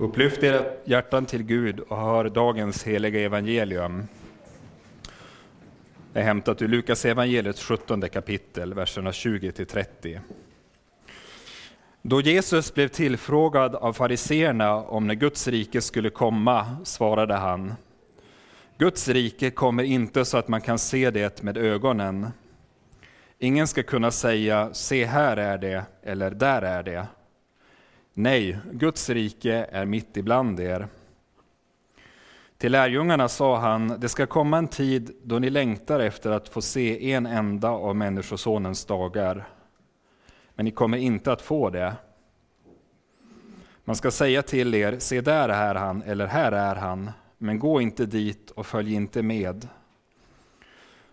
Upplyft era hjärtan till Gud och hör dagens heliga evangelium. Det är hämtat ur Lukas evangeliets 17 kapitel, verserna 20 30. Då Jesus blev tillfrågad av fariseerna om när Guds rike skulle komma svarade han Guds rike kommer inte så att man kan se det med ögonen. Ingen ska kunna säga se här är det eller där är det. Nej, Guds rike är mitt ibland er. Till lärjungarna sa han, det ska komma en tid då ni längtar efter att få se en enda av Människosonens dagar. Men ni kommer inte att få det. Man ska säga till er, se där är han, eller här är han, men gå inte dit och följ inte med.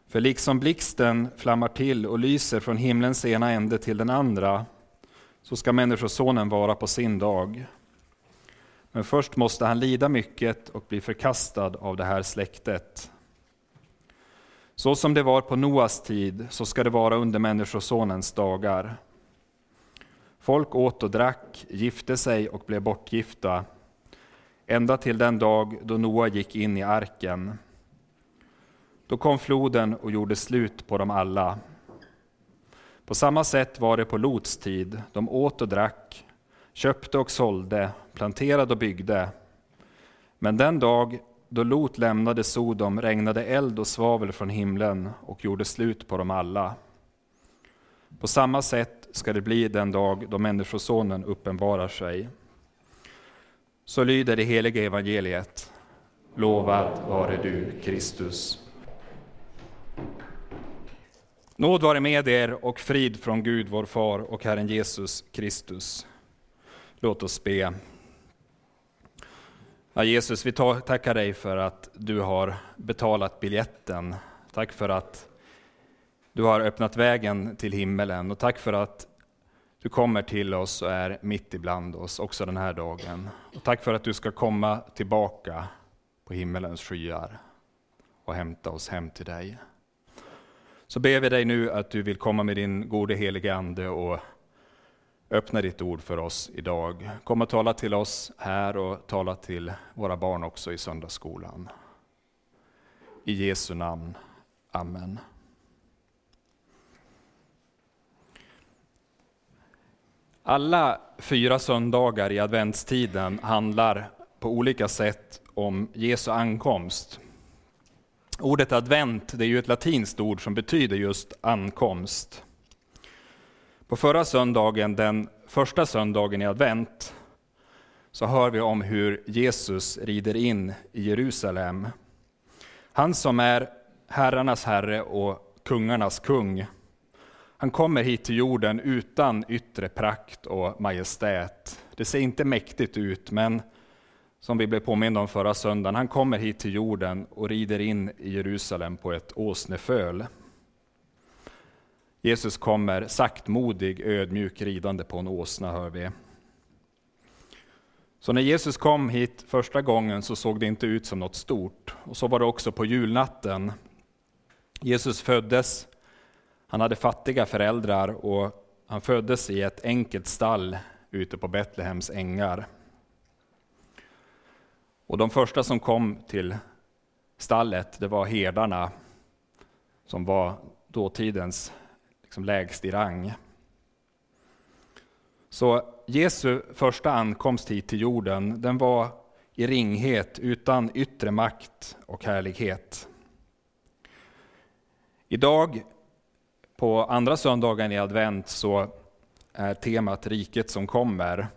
För liksom blixten flammar till och lyser från himlens ena ände till den andra, så ska Människosonen vara på sin dag. Men först måste han lida mycket och bli förkastad av det här släktet. Så som det var på Noas tid, så ska det vara under Människosonens dagar. Folk åt och drack, gifte sig och blev bortgifta, ända till den dag då Noa gick in i arken. Då kom floden och gjorde slut på dem alla. På samma sätt var det på Lots tid. De åt och drack, köpte och sålde, planterade och byggde. Men den dag då Lot lämnade Sodom regnade eld och svavel från himlen och gjorde slut på dem alla. På samma sätt ska det bli den dag då Människosonen uppenbarar sig. Så lyder det heliga evangeliet. Lovad vare du, Kristus. Nåd vare med er och frid från Gud vår far och Herren Jesus Kristus. Låt oss be. Ja, Jesus, vi tackar dig för att du har betalat biljetten. Tack för att du har öppnat vägen till himmelen och tack för att du kommer till oss och är mitt ibland oss också den här dagen. Och tack för att du ska komma tillbaka på himmelens skyar och hämta oss hem till dig. Så ber vi dig nu att du vill komma med din gode helige Ande och öppna ditt ord för oss idag. Kom och tala till oss här och tala till våra barn också i söndagsskolan. I Jesu namn. Amen. Alla fyra söndagar i adventstiden handlar på olika sätt om Jesu ankomst. Ordet advent det är ju ett latinskt ord som betyder just ankomst. På förra söndagen, den första söndagen i advent, så hör vi om hur Jesus rider in i Jerusalem. Han som är herrarnas herre och kungarnas kung. Han kommer hit till jorden utan yttre prakt och majestät. Det ser inte mäktigt ut, men som vi blev påminna om förra söndagen, han kommer hit till jorden och rider in i Jerusalem på ett åsneföl. Jesus kommer saktmodig, ödmjuk, ridande på en åsna, hör vi. Så när Jesus kom hit första gången så såg det inte ut som något stort. Och så var det också på julnatten. Jesus föddes, han hade fattiga föräldrar och han föddes i ett enkelt stall ute på Betlehems ängar. Och de första som kom till stallet, det var herdarna, som var dåtidens liksom lägst i rang. Så Jesu första ankomst hit till jorden, den var i ringhet, utan yttre makt och härlighet. Idag, på andra söndagen i advent, så är temat riket som kommer.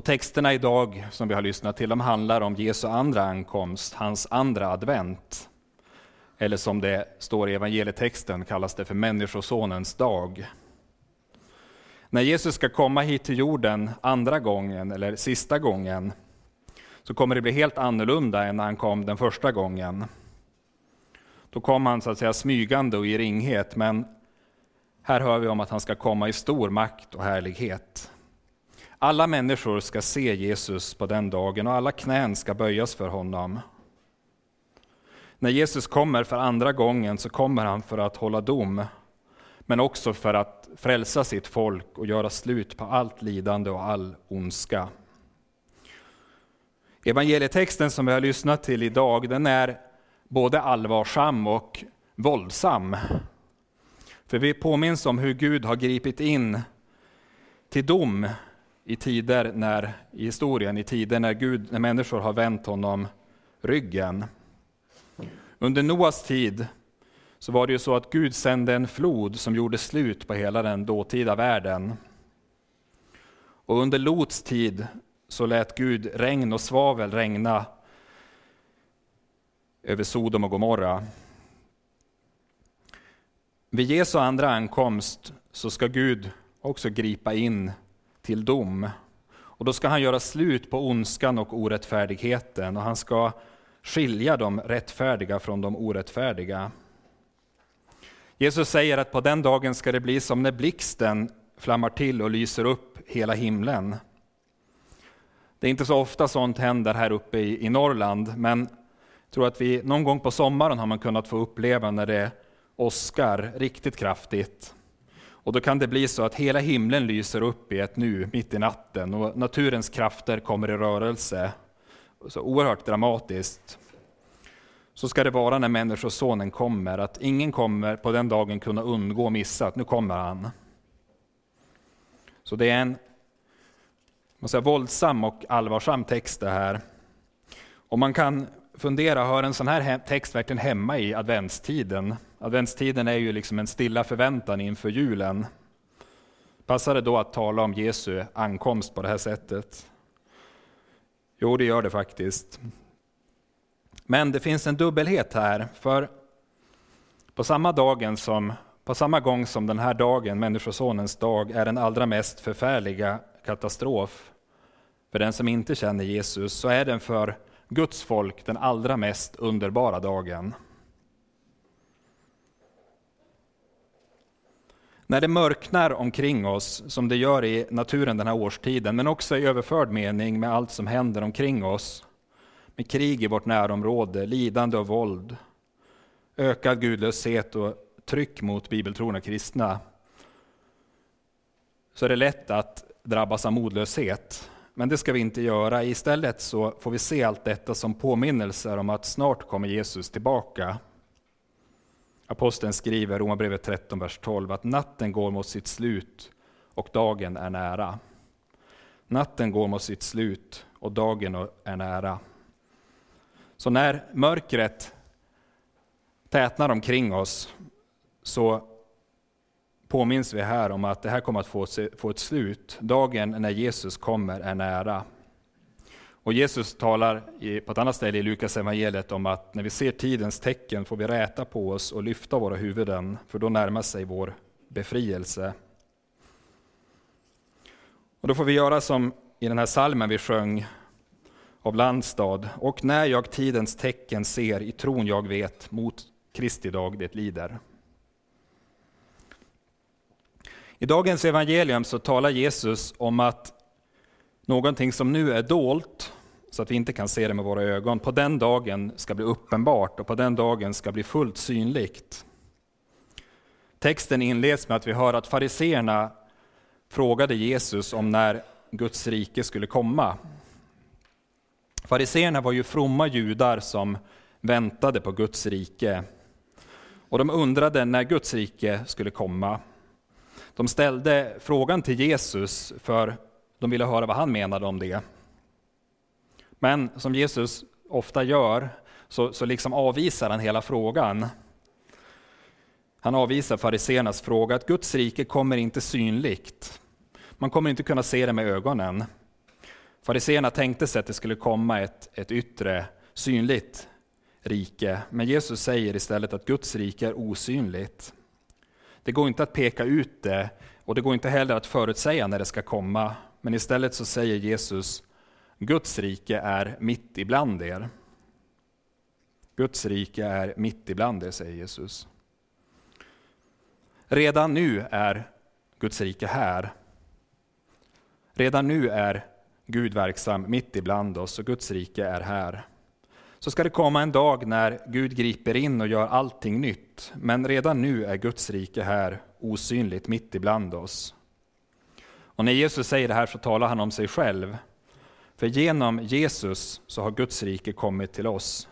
Och texterna idag som vi har lyssnat till, de handlar om Jesu andra ankomst, hans andra advent. Eller som det står i evangelietexten kallas det för Människosonens dag. När Jesus ska komma hit till jorden andra gången, eller sista gången, så kommer det bli helt annorlunda än när han kom den första gången. Då kom han så att säga smygande och i ringhet, men här hör vi om att han ska komma i stor makt och härlighet. Alla människor ska se Jesus på den dagen och alla knän ska böjas för honom. När Jesus kommer för andra gången så kommer han för att hålla dom, men också för att frälsa sitt folk och göra slut på allt lidande och all ondska. Evangelietexten som vi har lyssnat till idag, den är både allvarsam och våldsam. För vi påminns om hur Gud har gripit in till dom i tider när, i historien, i tider när, Gud, när människor har vänt honom ryggen. Under Noas tid så var det ju så att Gud sände en flod som gjorde slut på hela den dåtida världen. Och under Lots tid så lät Gud regn och svavel regna över Sodom och Gomorra. Vid Jesu andra ankomst så ska Gud också gripa in till dom. Och då ska han göra slut på ondskan och orättfärdigheten och han ska skilja de rättfärdiga från de orättfärdiga. Jesus säger att på den dagen ska det bli som när blixten flammar till och lyser upp hela himlen. Det är inte så ofta sånt händer här uppe i, i Norrland, men jag tror att vi någon gång på sommaren har man kunnat få uppleva när det åskar riktigt kraftigt. Och då kan det bli så att hela himlen lyser upp i ett nu, mitt i natten, och naturens krafter kommer i rörelse. Så oerhört dramatiskt. Så ska det vara när Människosonen kommer, att ingen kommer på den dagen kunna undgå att missa att nu kommer han. Så det är en man säga, våldsam och allvarsam text det här. Och man kan fundera, hör en sån här text verkligen hemma i adventstiden? Adventstiden är ju liksom en stilla förväntan inför julen. Passar det då att tala om Jesu ankomst på det här sättet? Jo, det gör det faktiskt. Men det finns en dubbelhet här, för på samma, dagen som, på samma gång som den här dagen, Människosonens dag, är den allra mest förfärliga katastrof för den som inte känner Jesus, så är den för Guds folk den allra mest underbara dagen. När det mörknar omkring oss, som det gör i naturen den här årstiden, men också i överförd mening med allt som händer omkring oss, med krig i vårt närområde, lidande och våld, ökad gudlöshet och tryck mot bibeltrogna kristna, så är det lätt att drabbas av modlöshet. Men det ska vi inte göra. Istället så får vi se allt detta som påminnelser om att snart kommer Jesus tillbaka. Aposteln skriver, Romarbrevet 13, vers 12, att natten går mot sitt slut och dagen är nära. Natten går mot sitt slut och dagen är nära. Så när mörkret tätnar omkring oss så påminns vi här om att det här kommer att få, få ett slut. Dagen när Jesus kommer är nära. Och Jesus talar på ett annat ställe i Lukas evangeliet om att när vi ser tidens tecken får vi räta på oss och lyfta våra huvuden, för då närmar sig vår befrielse. Och då får vi göra som i den här salmen vi sjöng av Landstad. Och när jag tidens tecken ser, i tron jag vet, mot Kristi dag det lider. I dagens evangelium så talar Jesus om att någonting som nu är dolt, så att vi inte kan se det med våra ögon, på den dagen ska bli uppenbart och på den dagen ska bli fullt synligt. Texten inleds med att vi hör att fariseerna frågade Jesus om när Guds rike skulle komma. Fariseerna var ju fromma judar som väntade på Guds rike. Och de undrade när Guds rike skulle komma. De ställde frågan till Jesus för de ville höra vad han menade om det. Men som Jesus ofta gör så, så liksom avvisar han hela frågan. Han avvisar fariseernas fråga att Guds rike kommer inte synligt. Man kommer inte kunna se det med ögonen. Fariseerna tänkte sig att det skulle komma ett, ett yttre, synligt rike, men Jesus säger istället att Guds rike är osynligt. Det går inte att peka ut det och det går inte heller att förutsäga när det ska komma, men istället så säger Jesus Guds rike är mitt ibland er. Guds rike är mitt ibland er, säger Jesus. Redan nu är Guds rike här. Redan nu är Gud verksam mitt ibland oss och Guds rike är här. Så ska det komma en dag när Gud griper in och gör allting nytt. Men redan nu är Guds rike här osynligt mitt ibland oss. Och när Jesus säger det här så talar han om sig själv. För genom Jesus så har Guds rike kommit till oss.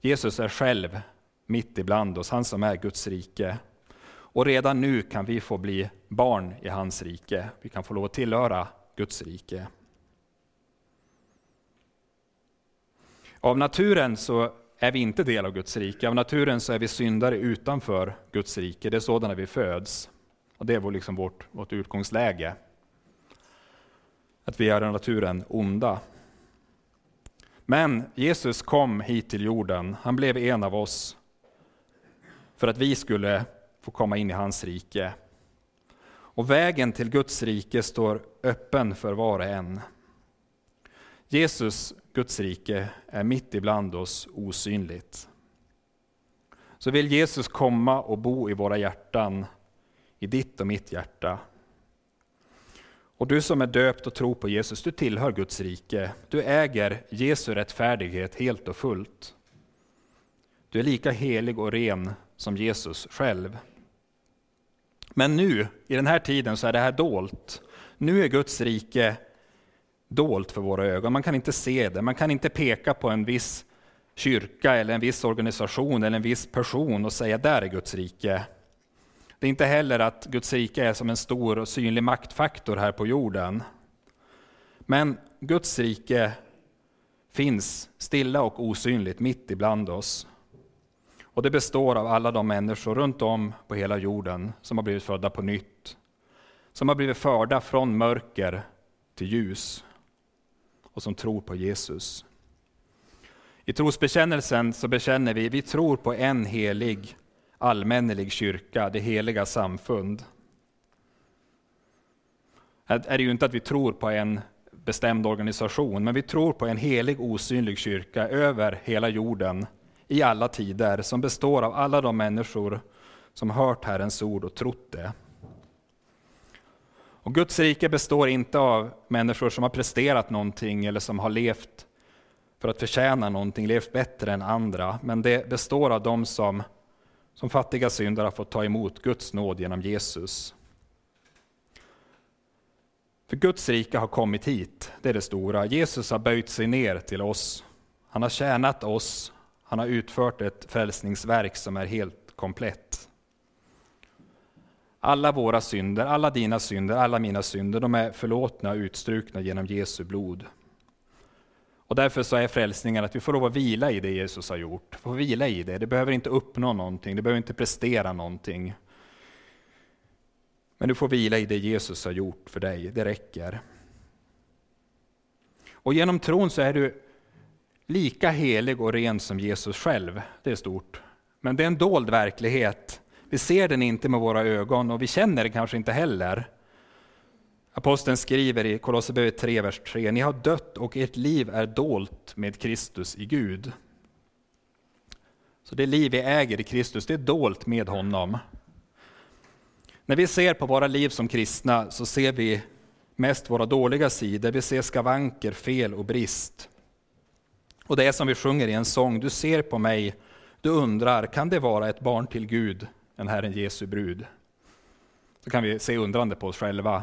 Jesus är själv mitt ibland oss, han som är Guds rike. Och redan nu kan vi få bli barn i hans rike. Vi kan få lov att tillhöra Guds rike. Av naturen så är vi inte del av Guds rike. Av naturen så är vi syndare utanför Guds rike. Det är sådana vi föds. Och det är liksom vårt, vårt utgångsläge. Att vi är av naturen onda. Men Jesus kom hit till jorden. Han blev en av oss för att vi skulle få komma in i hans rike. Och vägen till Guds rike står öppen för var och en. Jesus, Guds rike, är mitt ibland oss osynligt. Så vill Jesus komma och bo i våra hjärtan, i ditt och mitt hjärta. Och du som är döpt och tror på Jesus, du tillhör Guds rike. Du äger Jesu rättfärdighet helt och fullt. Du är lika helig och ren som Jesus själv. Men nu, i den här tiden, så är det här dolt. Nu är Guds rike dolt för våra ögon. Man kan inte se det. Man kan inte peka på en viss kyrka eller en viss organisation eller en viss person och säga där är Guds rike. Det är inte heller att Guds rike är som en stor och synlig maktfaktor här på jorden. Men Guds rike finns stilla och osynligt mitt ibland oss. Och det består av alla de människor runt om på hela jorden som har blivit födda på nytt. Som har blivit förda från mörker till ljus och som tror på Jesus. I trosbekännelsen så bekänner vi, vi tror på en helig allmännelig kyrka, det heliga samfund. Här är det ju inte att vi tror på en bestämd organisation, men vi tror på en helig osynlig kyrka över hela jorden i alla tider, som består av alla de människor som hört Herrens ord och trott det. Och Guds rike består inte av människor som har presterat någonting eller som har levt för att förtjäna någonting, levt bättre än andra, men det består av de som som fattiga syndare har fått ta emot Guds nåd genom Jesus. För Guds rike har kommit hit, det är det stora. Jesus har böjt sig ner till oss. Han har tjänat oss, han har utfört ett frälsningsverk som är helt komplett. Alla våra synder, alla dina synder, alla mina synder, de är förlåtna och utstrukna genom Jesu blod. Och därför så är frälsningen att vi får lov att vila i det Jesus har gjort. Får vila i det. Det behöver inte uppnå någonting, det behöver inte prestera någonting. Men du får vila i det Jesus har gjort för dig, det räcker. Och genom tron så är du lika helig och ren som Jesus själv. Det är stort. Men det är en dold verklighet. Vi ser den inte med våra ögon och vi känner den kanske inte heller. Aposteln skriver i Kolosserbrevet 3, vers 3. Ni har dött och ert liv är dolt med Kristus i Gud. Så det liv vi äger i Kristus, det är dolt med honom. När vi ser på våra liv som kristna så ser vi mest våra dåliga sidor. Vi ser skavanker, fel och brist. Och det är som vi sjunger i en sång. Du ser på mig, du undrar, kan det vara ett barn till Gud, en Herren Jesu brud? Så kan vi se undrande på oss själva.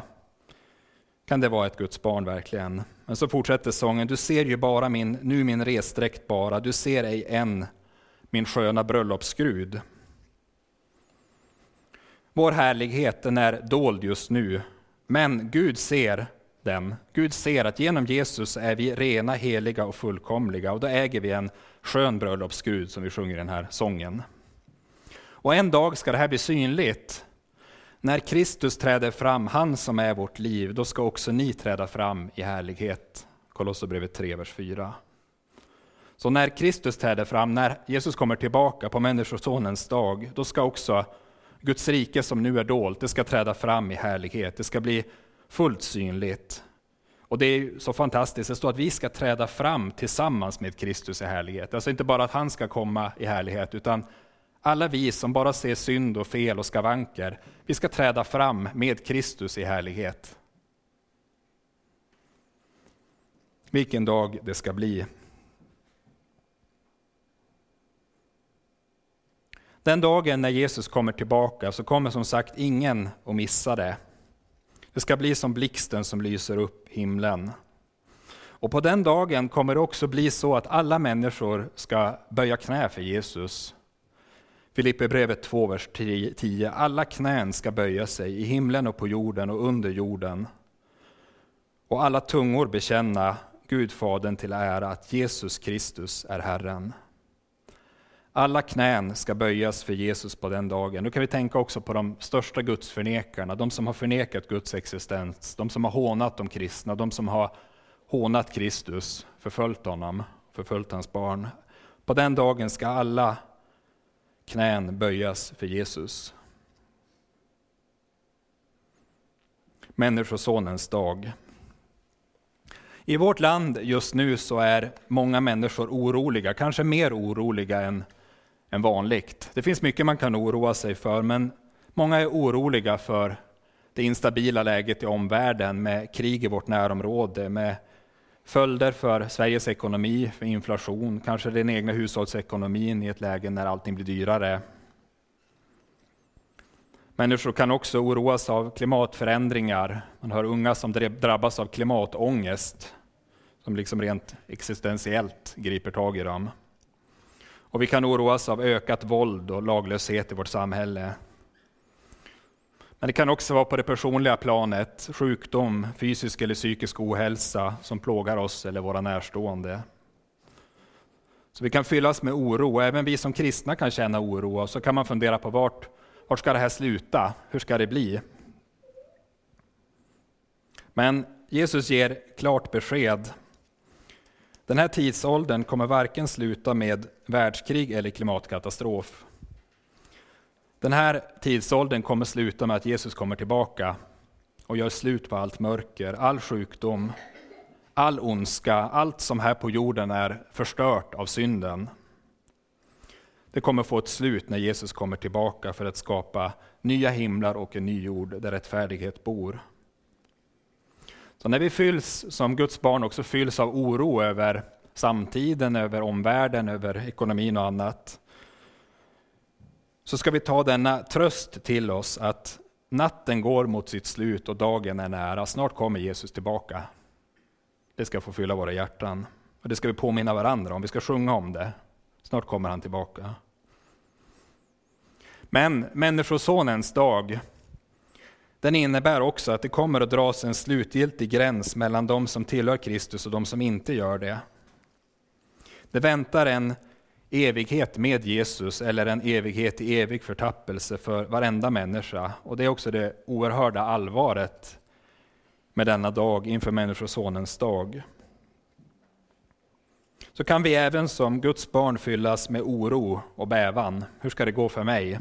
Kan det vara ett Guds barn verkligen? Men så fortsätter sången. Du ser ju bara min, nu min resdräkt bara, du ser ej än min sköna bröllopsgrud. Vår härlighet den är dold just nu, men Gud ser den. Gud ser att genom Jesus är vi rena, heliga och fullkomliga och då äger vi en skön bröllopsgrud som vi sjunger i den här sången. Och en dag ska det här bli synligt. När Kristus träder fram, han som är vårt liv, då ska också ni träda fram i härlighet. Kolosserbrevet 3, vers 4. Så när Kristus träder fram, när Jesus kommer tillbaka på Människosonens dag, då ska också Guds rike som nu är dolt, det ska träda fram i härlighet. Det ska bli fullt synligt. Och det är så fantastiskt, det står att vi ska träda fram tillsammans med Kristus i härlighet. Alltså inte bara att han ska komma i härlighet, utan alla vi som bara ser synd och fel och skavanker, vi ska träda fram med Kristus i härlighet. Vilken dag det ska bli. Den dagen när Jesus kommer tillbaka så kommer som sagt ingen att missa det. Det ska bli som blixten som lyser upp himlen. Och på den dagen kommer det också bli så att alla människor ska böja knä för Jesus. Filipperbrevet 2, vers 10. Alla knän ska böja sig i himlen och på jorden och under jorden. Och alla tungor bekänna Gud Fadern till ära att Jesus Kristus är Herren. Alla knän ska böjas för Jesus på den dagen. Nu kan vi tänka också på de största gudsförnekarna, de som har förnekat Guds existens, de som har hånat de kristna, de som har hånat Kristus, förföljt honom, förföljt hans barn. På den dagen ska alla knän böjas för Jesus. Människosonens dag. I vårt land just nu så är många människor oroliga, kanske mer oroliga än, än vanligt. Det finns mycket man kan oroa sig för, men många är oroliga för det instabila läget i omvärlden med krig i vårt närområde, med följder för Sveriges ekonomi, för inflation, kanske den egna hushållsekonomin i ett läge när allting blir dyrare. Människor kan också oroas av klimatförändringar. Man hör unga som drabbas av klimatångest, som liksom rent existentiellt griper tag i dem. Och vi kan oroas av ökat våld och laglöshet i vårt samhälle. Men det kan också vara på det personliga planet, sjukdom, fysisk eller psykisk ohälsa som plågar oss eller våra närstående. Så vi kan fyllas med oro, även vi som kristna kan känna oro, och så kan man fundera på vart, vart ska det här sluta? Hur ska det bli? Men Jesus ger klart besked. Den här tidsåldern kommer varken sluta med världskrig eller klimatkatastrof. Den här tidsåldern kommer sluta med att Jesus kommer tillbaka och gör slut på allt mörker, all sjukdom, all ondska, allt som här på jorden är förstört av synden. Det kommer få ett slut när Jesus kommer tillbaka för att skapa nya himlar och en ny jord där rättfärdighet bor. Så när vi fylls som Guds barn också fylls av oro över samtiden, över omvärlden, över ekonomin och annat, så ska vi ta denna tröst till oss att natten går mot sitt slut och dagen är nära. Snart kommer Jesus tillbaka. Det ska få fylla våra hjärtan. Och det ska vi påminna varandra om, vi ska sjunga om det. Snart kommer han tillbaka. Men Människosonens dag, den innebär också att det kommer att dras en slutgiltig gräns mellan de som tillhör Kristus och de som inte gör det. Det väntar en evighet med Jesus eller en evighet i evig förtappelse för varenda människa. Och det är också det oerhörda allvaret med denna dag inför Människosonens dag. Så kan vi även som Guds barn fyllas med oro och bävan. Hur ska det gå för mig?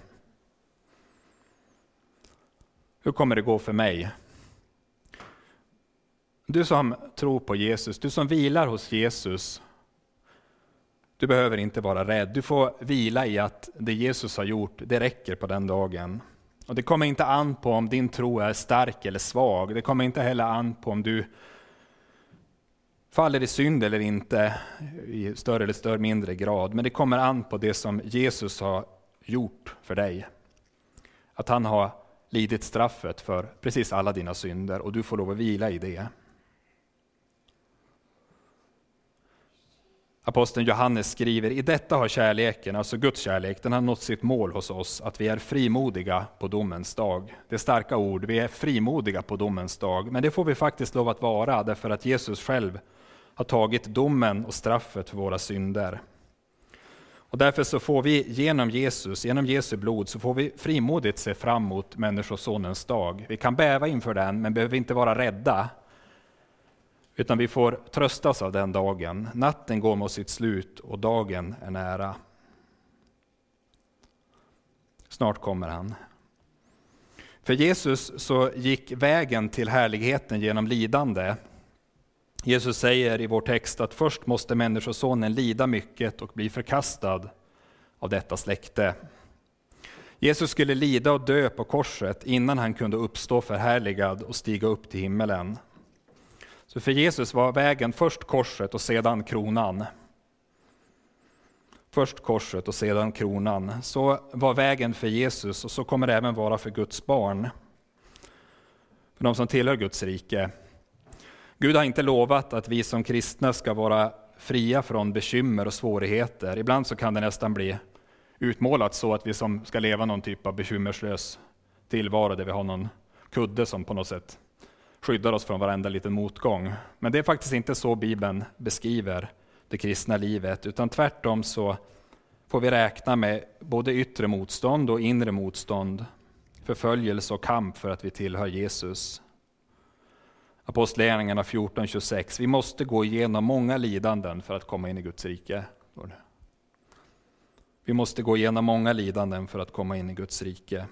Hur kommer det gå för mig? Du som tror på Jesus, du som vilar hos Jesus, du behöver inte vara rädd. Du får vila i att det Jesus har gjort, det räcker på den dagen. Och Det kommer inte an på om din tro är stark eller svag. Det kommer inte heller an på om du faller i synd eller inte i större eller större mindre grad. Men det kommer an på det som Jesus har gjort för dig. Att han har lidit straffet för precis alla dina synder och du får lov att vila i det. Aposteln Johannes skriver, i detta har kärleken, alltså Guds kärlek, den har nått sitt mål hos oss, att vi är frimodiga på domens dag. Det är starka ord, vi är frimodiga på domens dag, men det får vi faktiskt lov att vara, därför att Jesus själv har tagit domen och straffet för våra synder. Och därför så får vi genom Jesus, genom Jesu blod, så får vi frimodigt se fram emot Människosonens dag. Vi kan bäva inför den, men behöver inte vara rädda, utan vi får tröstas av den dagen. Natten går mot sitt slut och dagen är nära. Snart kommer han. För Jesus så gick vägen till härligheten genom lidande. Jesus säger i vår text att först måste Människosonen lida mycket och bli förkastad av detta släkte. Jesus skulle lida och dö på korset innan han kunde uppstå förhärligad och stiga upp till himmelen. Så för Jesus var vägen först korset och sedan kronan. Först korset och sedan kronan. Så var vägen för Jesus och så kommer det även vara för Guds barn. För de som tillhör Guds rike. Gud har inte lovat att vi som kristna ska vara fria från bekymmer och svårigheter. Ibland så kan det nästan bli utmålat så att vi som ska leva någon typ av bekymmerslös tillvaro där vi har någon kudde som på något sätt skyddar oss från varenda liten motgång. Men det är faktiskt inte så Bibeln beskriver det kristna livet, utan tvärtom så får vi räkna med både yttre motstånd och inre motstånd, förföljelse och kamp för att vi tillhör Jesus. Apostlagärningarna 14.26. Vi måste gå igenom många lidanden för att komma in i Guds rike. Vi måste gå igenom många lidanden för att komma in i Guds rike.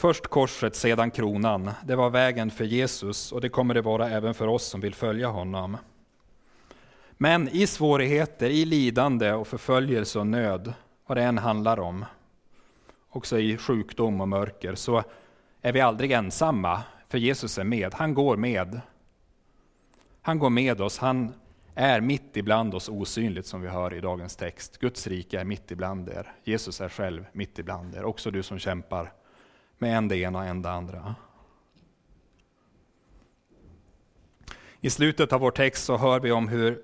Först korset, sedan kronan. Det var vägen för Jesus och det kommer det vara även för oss som vill följa honom. Men i svårigheter, i lidande och förföljelse och nöd, vad det än handlar om, också i sjukdom och mörker, så är vi aldrig ensamma, för Jesus är med. Han går med. Han går med oss. Han är mitt ibland oss osynligt, som vi hör i dagens text. Guds rike är mitt ibland er. Jesus är själv mitt ibland er. Också du som kämpar med en det ena och en det andra. I slutet av vår text så hör vi om hur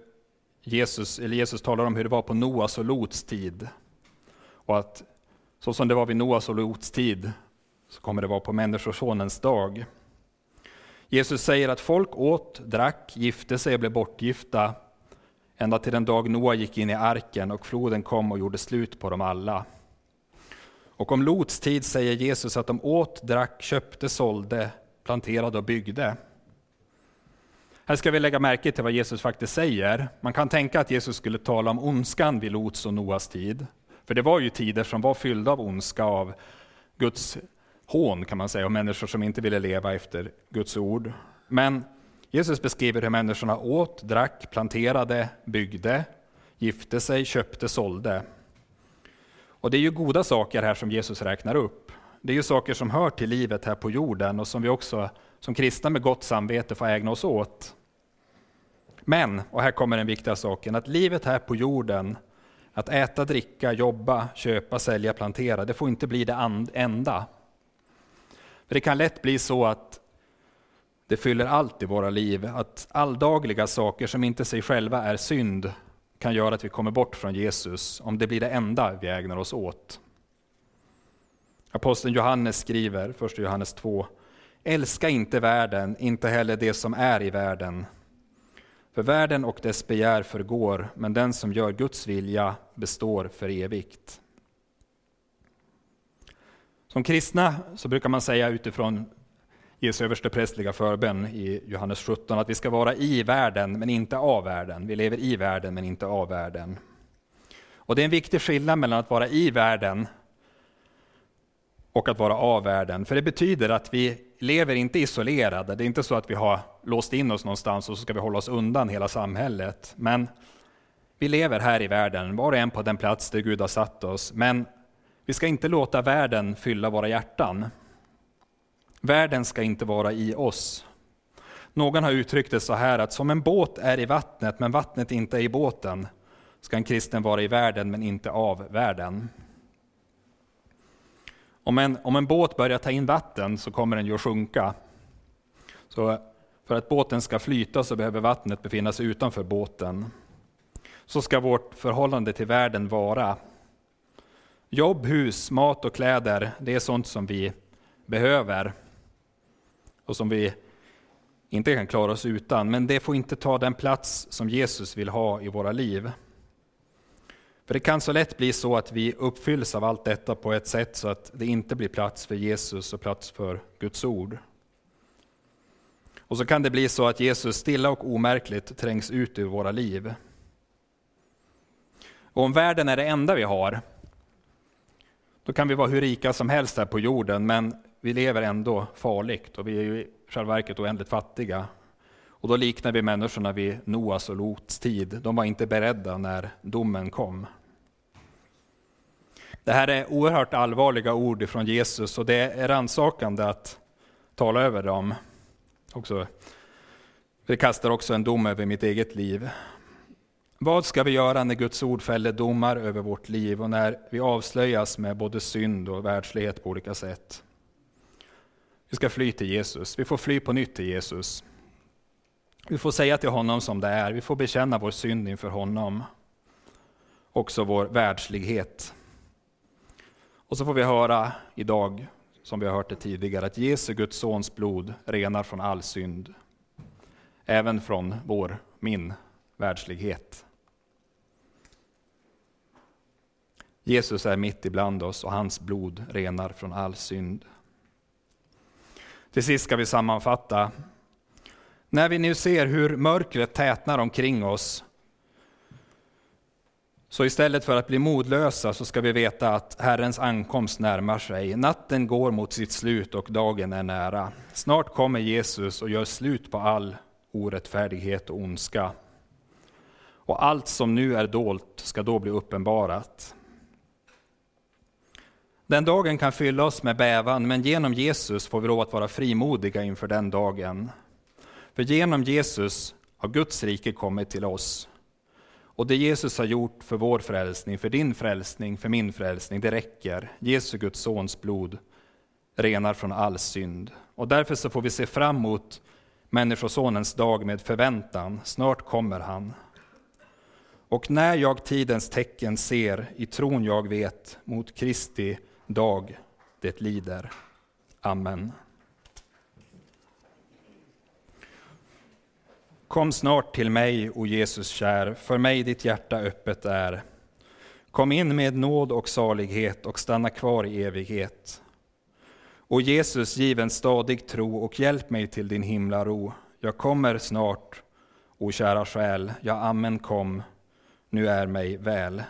Jesus, eller Jesus talar om hur det var på Noas och Lots tid. Och att så som det var vid Noas och Lots tid så kommer det vara på Människosonens dag. Jesus säger att folk åt, drack, gifte sig och blev bortgifta ända till den dag Noa gick in i arken och floden kom och gjorde slut på dem alla. Och om Lots tid säger Jesus att de åt, drack, köpte, sålde, planterade och byggde. Här ska vi lägga märke till vad Jesus faktiskt säger. Man kan tänka att Jesus skulle tala om ondskan vid Lots och Noas tid. För det var ju tider som var fyllda av ondska, av Guds hån kan man säga, och människor som inte ville leva efter Guds ord. Men Jesus beskriver hur människorna åt, drack, planterade, byggde, gifte sig, köpte, sålde. Och det är ju goda saker här som Jesus räknar upp. Det är ju saker som hör till livet här på jorden och som vi också som kristna med gott samvete får ägna oss åt. Men, och här kommer den viktiga saken, att livet här på jorden, att äta, dricka, jobba, köpa, sälja, plantera, det får inte bli det enda. För det kan lätt bli så att det fyller allt i våra liv, att alldagliga saker som inte sig själva är synd kan göra att vi kommer bort från Jesus, om det blir det enda vi ägnar oss åt. Aposteln Johannes skriver, 1 Johannes 2, Älska inte världen, inte heller det som är i världen. För världen och dess begär förgår, men den som gör Guds vilja består för evigt. Som kristna så brukar man säga utifrån Jesu översteprästliga förbön i Johannes 17 att vi ska vara i världen men inte av världen. Vi lever i världen men inte av världen. Och Det är en viktig skillnad mellan att vara i världen och att vara av världen. För det betyder att vi lever inte isolerade. Det är inte så att vi har låst in oss någonstans och så ska vi hålla oss undan hela samhället. Men vi lever här i världen, var och en på den plats där Gud har satt oss. Men vi ska inte låta världen fylla våra hjärtan. Världen ska inte vara i oss. Någon har uttryckt det så här att som en båt är i vattnet men vattnet inte är i båten ska en kristen vara i världen men inte av världen. Om en, om en båt börjar ta in vatten så kommer den ju att sjunka. Så för att båten ska flyta så behöver vattnet befinna sig utanför båten. Så ska vårt förhållande till världen vara. Jobb, hus, mat och kläder, det är sånt som vi behöver och som vi inte kan klara oss utan, men det får inte ta den plats som Jesus vill ha i våra liv. För det kan så lätt bli så att vi uppfylls av allt detta på ett sätt så att det inte blir plats för Jesus och plats för Guds ord. Och så kan det bli så att Jesus stilla och omärkligt trängs ut ur våra liv. Och om världen är det enda vi har, då kan vi vara hur rika som helst här på jorden, men vi lever ändå farligt och vi är ju i själva verket oändligt fattiga. Och då liknar vi människorna vid Noas och Lots tid. De var inte beredda när domen kom. Det här är oerhört allvarliga ord från Jesus och det är rannsakande att tala över dem. Också. Det kastar också en dom över mitt eget liv. Vad ska vi göra när Guds ord fäller domar över vårt liv och när vi avslöjas med både synd och världslighet på olika sätt? Vi ska fly till Jesus. Vi får fly på nytt till Jesus. Vi får säga till honom som det är, vi får bekänna vår synd inför honom, också vår världslighet. Och så får vi höra idag, som vi har hört det tidigare, att Jesu, Guds sons blod renar från all synd, även från vår, min världslighet. Jesus är mitt ibland oss och hans blod renar från all synd. Till sist ska vi sammanfatta. När vi nu ser hur mörkret tätnar omkring oss, så istället för att bli modlösa så ska vi veta att Herrens ankomst närmar sig. Natten går mot sitt slut och dagen är nära. Snart kommer Jesus och gör slut på all orättfärdighet och ondska. Och allt som nu är dolt ska då bli uppenbarat. Den dagen kan fylla oss med bävan, men genom Jesus får vi lov att vara frimodiga inför den dagen. För genom Jesus har Guds rike kommit till oss. Och det Jesus har gjort för vår frälsning, för din frälsning, för min frälsning, det räcker. Jesu Guds sons blod renar från all synd. Och därför så får vi se fram emot Människosonens dag med förväntan. Snart kommer han. Och när jag tidens tecken ser, i tron jag vet, mot Kristi dag det lider. Amen. Kom snart till mig, o Jesus kär, för mig ditt hjärta öppet är. Kom in med nåd och salighet och stanna kvar i evighet. O Jesus, giv en stadig tro och hjälp mig till din himlaro. Jag kommer snart, o kära själ, ja, amen kom, nu är mig väl.